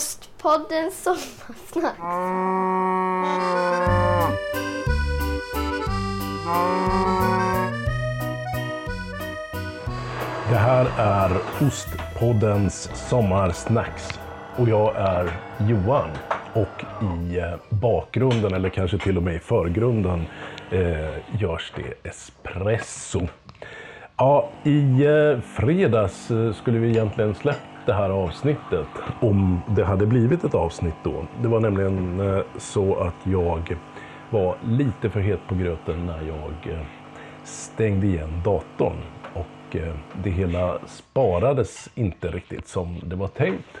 Ostpodden Sommarsnack. Det här är Ostpoddens sommarsnacks och jag är Johan och i eh, bakgrunden eller kanske till och med i förgrunden eh, görs det espresso. Ja, i eh, fredags eh, skulle vi egentligen släppt det här avsnittet om det hade blivit ett avsnitt då. Det var nämligen eh, så att jag var lite för het på gröten när jag eh, stängde igen datorn och eh, det hela sparades inte riktigt som det var tänkt.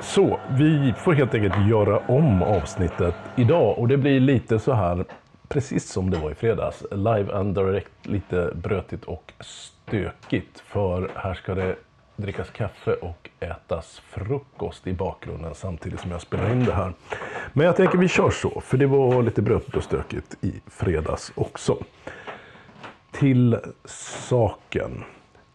Så vi får helt enkelt göra om avsnittet idag och det blir lite så här precis som det var i fredags. Live and direct, lite brötigt och stökigt. För här ska det drickas kaffe och ätas frukost i bakgrunden samtidigt som jag spelar in det här. Men jag tänker vi kör så, för det var lite brött och stökigt i fredags också. Till saken.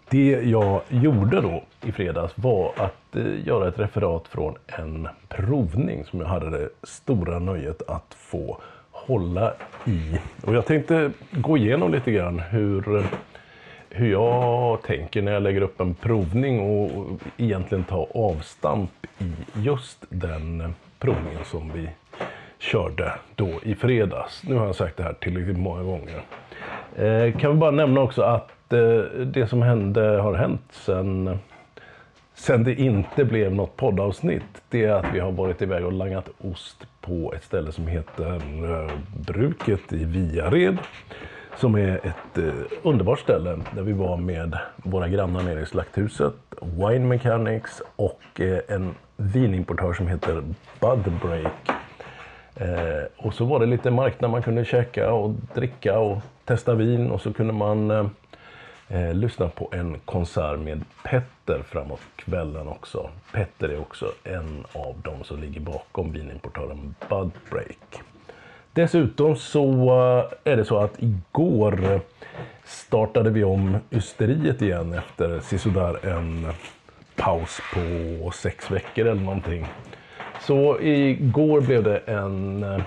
Det jag gjorde då i fredags var att eh, göra ett referat från en provning som jag hade det stora nöjet att få hålla i. Och jag tänkte gå igenom lite grann hur, hur jag tänker när jag lägger upp en provning och egentligen ta avstamp i just den provningen som vi körde då i fredags. Nu har jag sagt det här tillräckligt många gånger. Eh, kan vi bara nämna också att eh, det som hände har hänt sen, sen det inte blev något poddavsnitt. Det är att vi har varit iväg och langat ost på ett ställe som heter eh, Bruket i Viared. Som är ett eh, underbart ställe där vi var med våra grannar nere i Slakthuset, Wine Mechanics och eh, en vinimportör som heter Bud Break. Eh, och så var det lite marknad man kunde käka och dricka och testa vin och så kunde man eh, eh lyssna på en konsert med Petter framåt kvällen också. Petter är också en av dem som ligger bakom vinimportören Bud Break. Dessutom så eh, är det så att igår startade vi om ysteriet igen efter sisådär en paus på sex veckor eller någonting. Så igår blev det en, eh,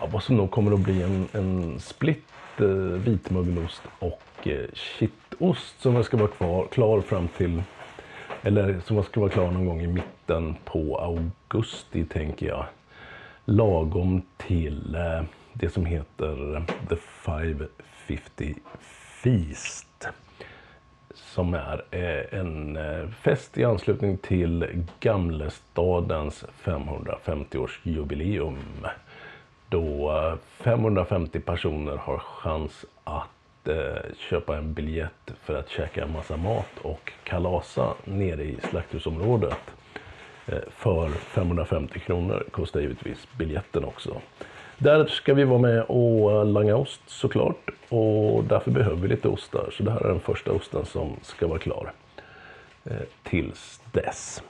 ja, vad som nog kommer att bli en, en split eh, vitmögelost och eh, kittost som ska vara kvar, klar fram till, eller som ska vara klar någon gång i mitten på augusti tänker jag. Lagom till eh, det som heter The 550 Feast som är eh, en eh, fest i anslutning till Gamlestadens 550-årsjubileum. Då 550 personer har chans att köpa en biljett för att käka en massa mat och kalasa nere i slakthusområdet. Eh, för 550 kronor kostar givetvis biljetten också. Där ska vi vara med och eh, langa ost såklart. Och därför behöver vi lite ostar. Så det här är den första osten som ska vara klar. Eh, tills dess.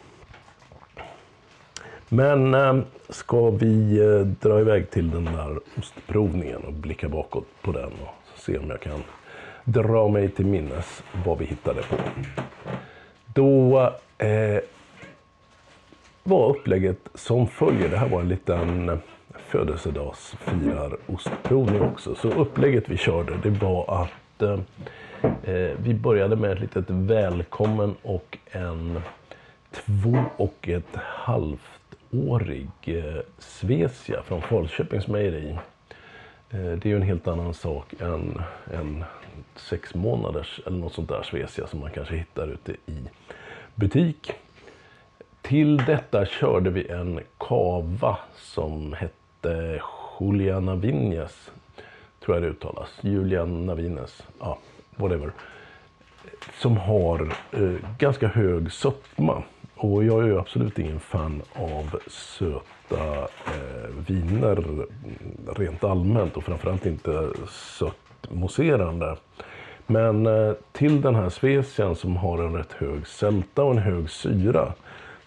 Men ska vi dra iväg till den där ostprovningen och blicka bakåt på den och se om jag kan dra mig till minnes vad vi hittade på. Då var upplägget som följer. Det här var en liten födelsedagsfirar ostprovning också. Så upplägget vi körde det var att eh, eh vi började med ett litet välkommen och en två och ett halvt årig eh, Svesia från Falköpings mejeri. Eh, det är ju en helt annan sak än en sex månaders eller något sånt där Svesia som man kanske hittar ute i butik. Till detta körde vi en kava som hette Julia Navines. Tror jag det uttalas. Julian Navines. Ja, whatever. Som har eh, ganska hög sötma. Och jag är ju absolut ingen fan av söta eh, viner rent allmänt och framförallt inte sött mousserande. Men eh, till den här Svecian som har en rätt hög sälta och en hög syra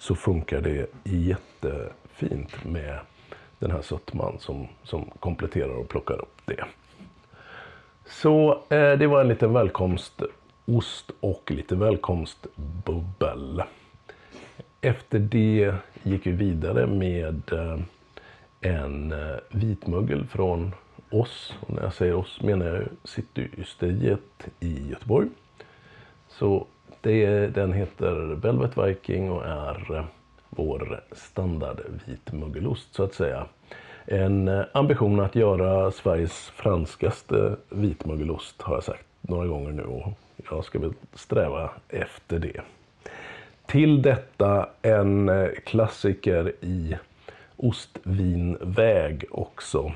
så funkar det jättefint med den här sötman som, som kompletterar och plockar upp det. Så eh, det var en liten välkomstost och lite välkomstbubbel. efter det gick vi vidare med eh, en eh, vitmögel från oss. Och när jag säger oss menar jag Cityysteriet i Göteborg. Så det, den heter Velvet Viking och är eh, vår standard vitmuggelost så att säga. En eh, ambition att göra Sveriges franskaste vitmögelost har jag sagt några gånger nu och jag ska väl sträva efter det. Till detta en eh, klassiker i ostvinväg också.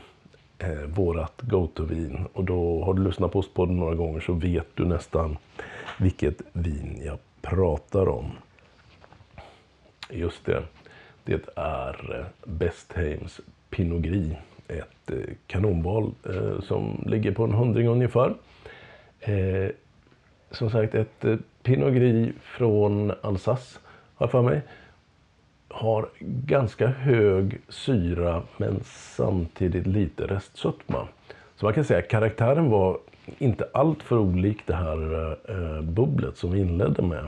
Eh, vårat go-to-vin. Och då har du lyssnat på Ostpodden några gånger så vet du nästan vilket vin jag pratar om. Just det. Det är eh, Bestheims Pinot Gris. Ett eh, kanonval eh, som ligger på en hundring ungefär. Eh, som sagt ett eh, Pinot Gris från Alsace har jag för mig. Har ganska hög syra men samtidigt lite restsötma. Så man kan säga att karaktären var inte allt för olik det här eh, bubblet som vi inledde med.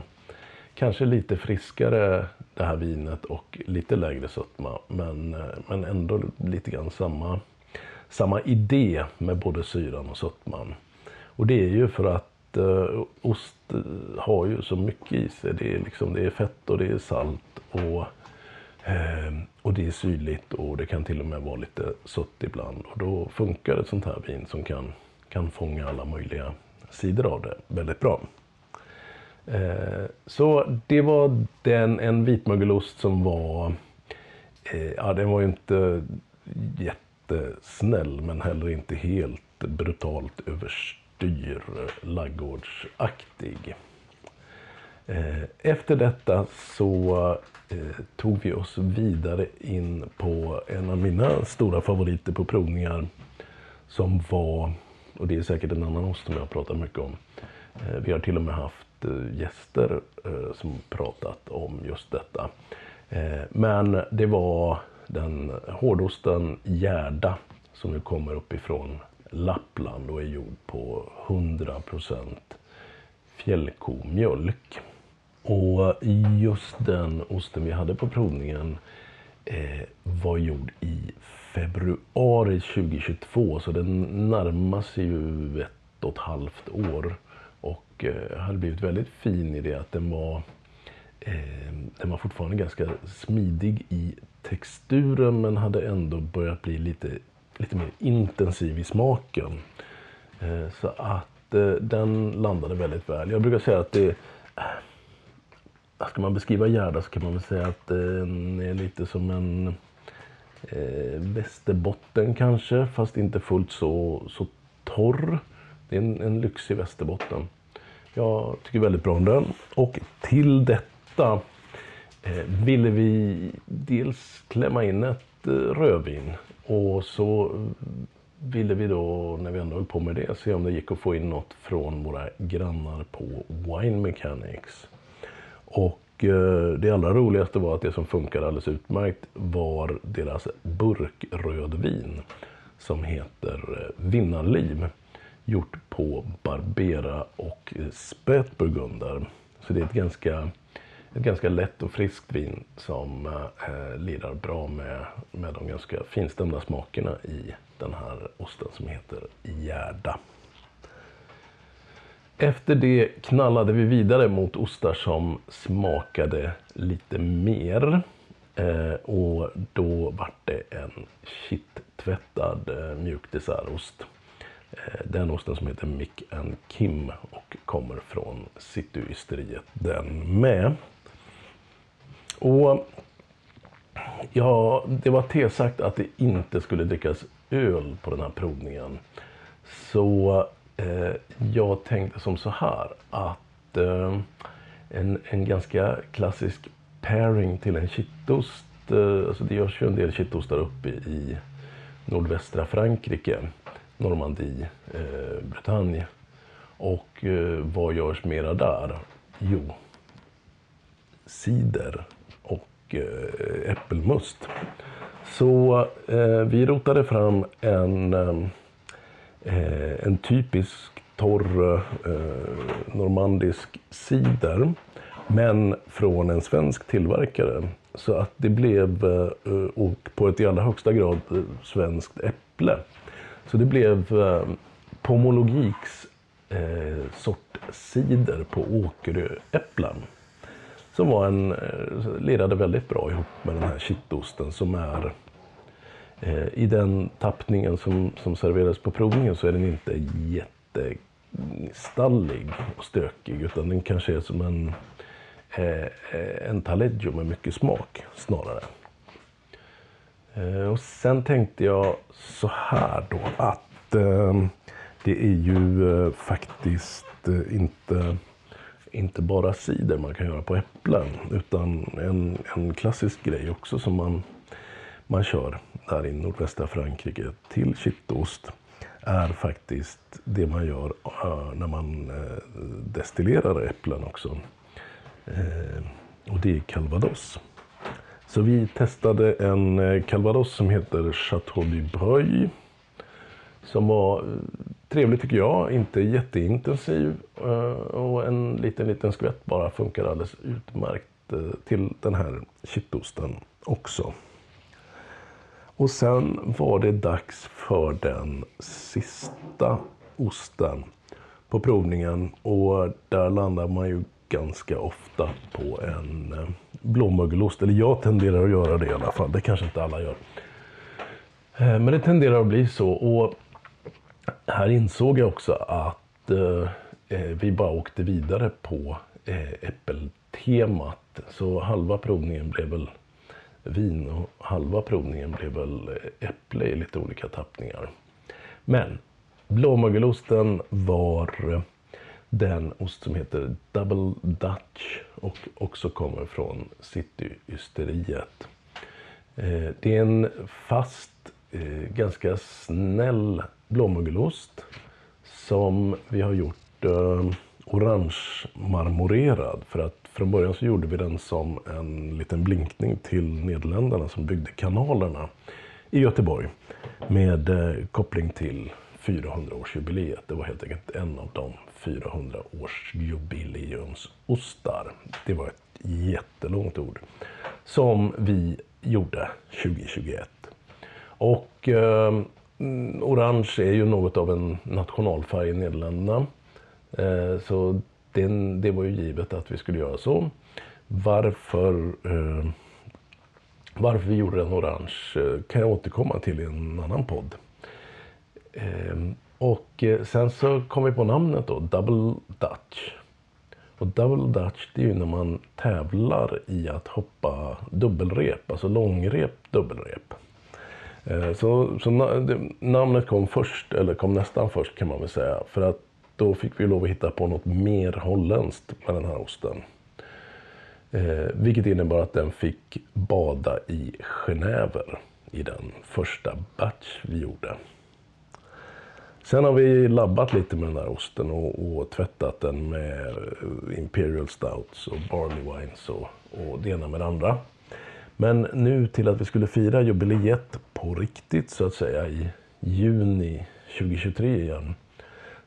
Kanske lite friskare det här vinet och lite lägre sötma. Men, eh, men ändå lite grann samma, samma idé med både syran och sötman. Och det är ju för att eh, ost har ju så mycket i sig. Det är, liksom, det är fett och det är salt och, eh, Ehm, och det är syrligt och det kan till och med vara lite sött ibland. Och då funkar ett sånt här vin som kan, kan fånga alla möjliga sidor av det väldigt bra. Ehm, så det var den, en vitmögelost som var, eh, ja den var ju inte jättesnäll men heller inte helt brutalt överstyr eh, laggårdsaktig. Eh, efter detta så eh, tog vi oss vidare in på en av mina stora favoriter på provningar som var, och det är säkert en annan ost som jag pratar mycket om. Eh, vi har till och med haft gäster som pratat om just detta. Men det var den hårdosten Gärda som nu kommer uppifrån Lappland och är gjord på 100% fjällkomjölk. Och just den osten vi hade på provningen eh, var gjord i februari 2022 så den närmar sig ju ett och ett halvt år och eh, hade blivit väldigt fin i det att den var, eh, den var fortfarande ganska smidig i texturen men hade ändå börjat bli lite, lite mer intensiv i smaken. Eh, så att eh, den landade väldigt väl. Jag brukar säga att det Alltså, Ska man beskriva Gerda så kan man väl säga att eh, den är lite som en eh, västerbotten kanske, fast inte fullt så, så torr. Det är en, en lyxig västerbotten. Jag tycker väldigt bra om den. Och till detta eh, ville vi dels klämma in ett eh, rödvin. Och så ville vi då, när vi ändå höll på med det, se om det gick att få in något från våra grannar på Wine Mechanics. Och eh, det allra roligaste var att det som funkade alldeles utmärkt var deras burkrödvin som heter eh, Vinnarliv gjort på Barbera och eh, Spätburgunder. Så det är ett ganska, ett ganska lätt och friskt vin som eh, eh, lirar bra med, med de ganska finstämda smakerna i den här osten som heter Gärda. Efter det knallade vi vidare mot ostar som smakade lite mer. Eh, och då var det en kitt-tvättad eh, mjukdessertost. Eh, den osten som heter Mick and Kim och kommer från Cityysteriet den med. Och ja, det var tesagt att det inte skulle drickas öl på den här provningen. Så Eh, jag tänkte som så här att eh, en, en ganska klassisk pairing till en kittost, eh, alltså det görs ju en del kittostar uppe i nordvästra Frankrike. Normandie, Bretagne. Och vad görs mera där? Jo, cider och äppelmust. Så vi rotade fram en, eh, en typisk torr eh, normandisk cider. Men från en svensk tillverkare. Så att det blev, eh, och på ett i allra högsta grad, eh, svenskt äpple. Så det blev eh, Pomologiks eh, sort cider på Åkeröäpplen. Som var en, eh, lirade väldigt bra ihop med den här kittosten som är Eh, i den tappningen som, som serverades på provningen så är den inte jättestallig och stökig utan den kanske är som en, eh, en taleggio med mycket smak snarare. Eh, och sen tänkte jag så här då att det är ju faktiskt inte, inte bara cider man kan göra på äpplen utan en, en klassisk grej också som man, man kör där i nordvästra Frankrike till kittost är faktiskt det man gör eh, när man eh, destillerar äpplen också. Eh, och det är calvados. Så vi testade en calvados som heter Chateau du Breuil. Som var trevlig tycker jag, inte jätteintensiv och en liten liten skvätt bara funkar alldeles utmärkt till den här kittosten också. Och sen var det dags för den sista osten på provningen och där landar man ju ganska ofta på en eh, blåmögelost. Eller jag tenderar att göra det i alla fall. Det kanske inte alla gör. Eh, men det tenderar att bli så. Och här insåg jag också att eh, vi bara åkte vidare på äppeltemat. Så halva provningen blev väl vin och halva provningen blev väl äpple i lite olika tappningar. Men blåmögelosten var den ost som heter Double Dutch och också kommer från Cityysteriet. Eh, det är en fast, eh, ganska snäll blåmögelost som vi har gjort eh, orange marmorerad för att från början så gjorde vi den som en liten blinkning till Nederländerna som byggde kanalerna i Göteborg med eh, koppling till 400-årsjubileet. Det var helt enkelt en av de 400-årsjubileumsostar. Det var ett jättelångt ord. Som vi gjorde 2021. Och eh, mm, orange är ju något av en nationalfärg i Nederländerna. Eh, så den, det var ju givet att vi skulle göra så. Varför, eh, varför vi gjorde den orange eh, kan jag återkomma till i en annan podd. Ehm, eh, och sen så kom vi på namnet då, Double Dutch. Och Double Dutch det är ju när man tävlar i att hoppa dubbelrep, alltså långrep, dubbelrep. Eh, så, så namnet kom först, eller kom nästan först kan man väl säga. För att då fick vi lov att hitta på något mer holländskt med den här osten. Eh, vilket innebar att den fick bada i genever i den första batch vi gjorde. Sen har vi labbat lite med den här osten och, och tvättat den med eh, Imperial Stouts och Barley Wines och, och det ena med det andra. Men nu till att vi skulle fira jubileet på riktigt så att säga i juni 2023 igen.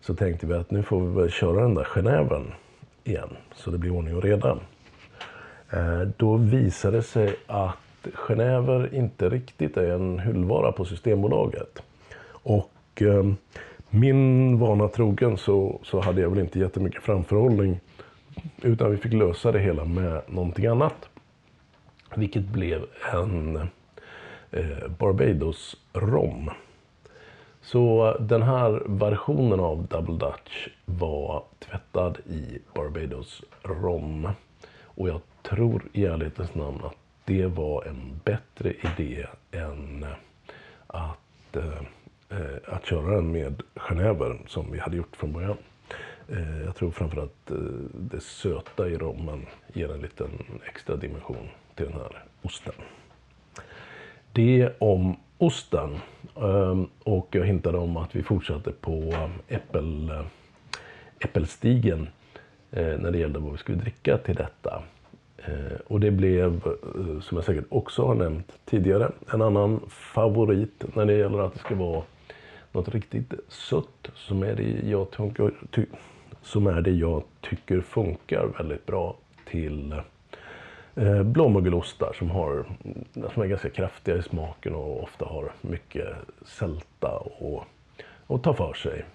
Så tänkte vi att nu får vi väl köra den där Genèven igen. Så det blir ordning och reda. Eh, då visade det sig att Genever inte riktigt är en hyllvara på Systembolaget. Och eh, min vana trogen så, så hade jag väl inte jättemycket framförhållning. Utan vi fick lösa det hela med någonting annat. Vilket blev en eh, Barbados rom. Så den här versionen av Double Dutch var tvättad i Barbados rom. Och jag tror i ärlighetens namn att det var en bättre idé än att eh, att köra den med genever som vi hade gjort från början. Eh, jag tror framförallt eh, det söta i rommen ger en liten extra dimension till den här osten. Det om osten. Ehm, och jag hintade om att vi fortsatte på eh, äppel, eh, äppelstigen eh, när det gällde vad vi skulle dricka till detta. Och det blev, som jag säkert också har nämnt tidigare, en annan favorit när det gäller att det ska vara något riktigt sött som är det jag, tycker, ty, som är det jag tycker funkar väldigt bra till Eh, blåmögelostar som, har, som är ganska kraftiga i smaken och ofta har mycket sälta och, och ta för sig.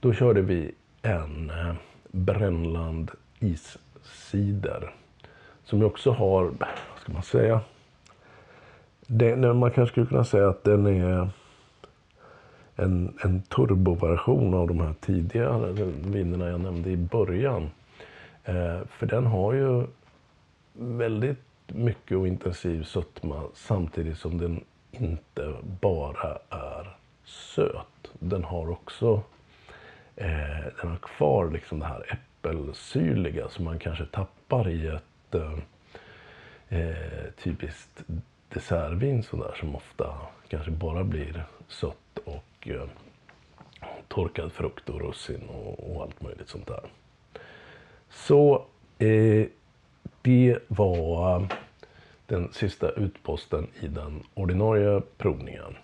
Då körde vi en eh, Brännland iscider som ju också har, vad ska man säga, den, eh, man kanske skulle kunna säga att den är en, en turboversion av de här tidigare vinerna jag nämnde i början. Eh, för den har ju väldigt mycket och intensiv sötma samtidigt som den inte bara är söt. Den har också eh, den har kvar liksom det här äppelsyrliga som man kanske tappar i ett eh, eh typiskt dessertvin sådär som ofta kanske bara blir sött och eh, torkad frukt och russin och, och, allt möjligt sånt där. Så eh, det var eh, den sista utposten i den ordinarie provningen.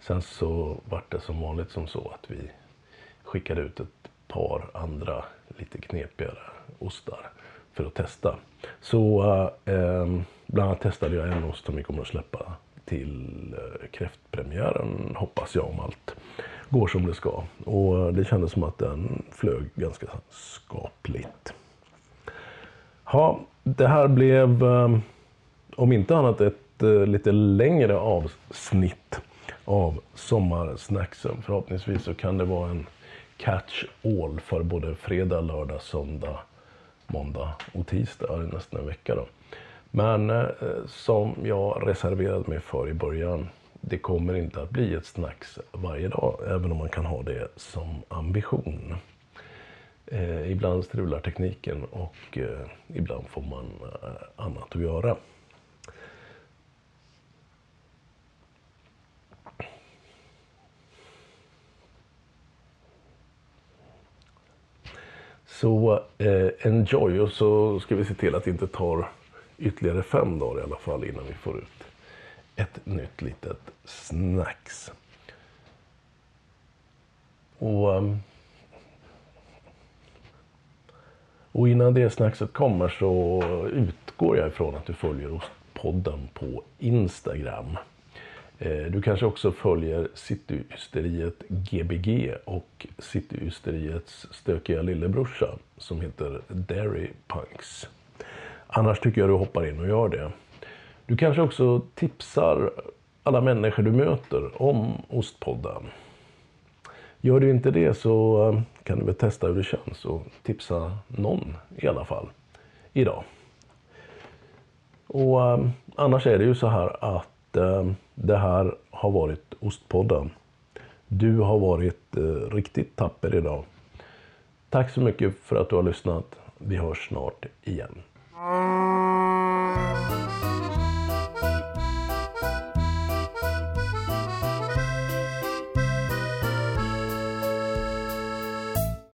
Sen så vart det som vanligt som så att vi skickade ut ett par andra lite knepigare ostar för att testa. Så eh, eh bland annat testade jag en ost som vi kommer att släppa till eh, kräftpremiären hoppas jag om allt går som det ska. Och eh, det kändes som att den flög ganska skapligt. Ja, det här blev ehm, om inte annat ett eh, lite längre avsnitt av sommarsnacksen. Förhoppningsvis så kan det vara en catch all för både fredag, lördag, söndag, måndag och tisdag nästan en vecka. Då. Men eh, som jag reserverade mig för i början, det kommer inte att bli ett snacks varje dag, även om man kan ha det som ambition. Eh, ibland strular tekniken och eh, ibland får man eh, annat att göra. Så eh, enjoy och så ska vi se till att det inte tar ytterligare fem dagar i alla fall innan vi får ut ett nytt litet snacks. Och, ehm, och innan det snackset kommer så utgår jag ifrån att du följer Ostpodden på Instagram. Eh, du kanske också följer Cityhysteriet Gbg och Cityhysteriets stökiga lillebrorsa som heter Dairy Punks. Annars tycker jag du hoppar in och gör det. Du kanske också tipsar alla människor du möter om Ostpodden. Gör du inte det så eh, kan du väl testa hur det känns och tipsa någon i alla fall idag. Och eh, annars är det ju så här att eh, det här har varit Ostpodden. Du har varit riktigt tapper idag. Tack så mycket för att du har lyssnat. Vi hörs snart igen.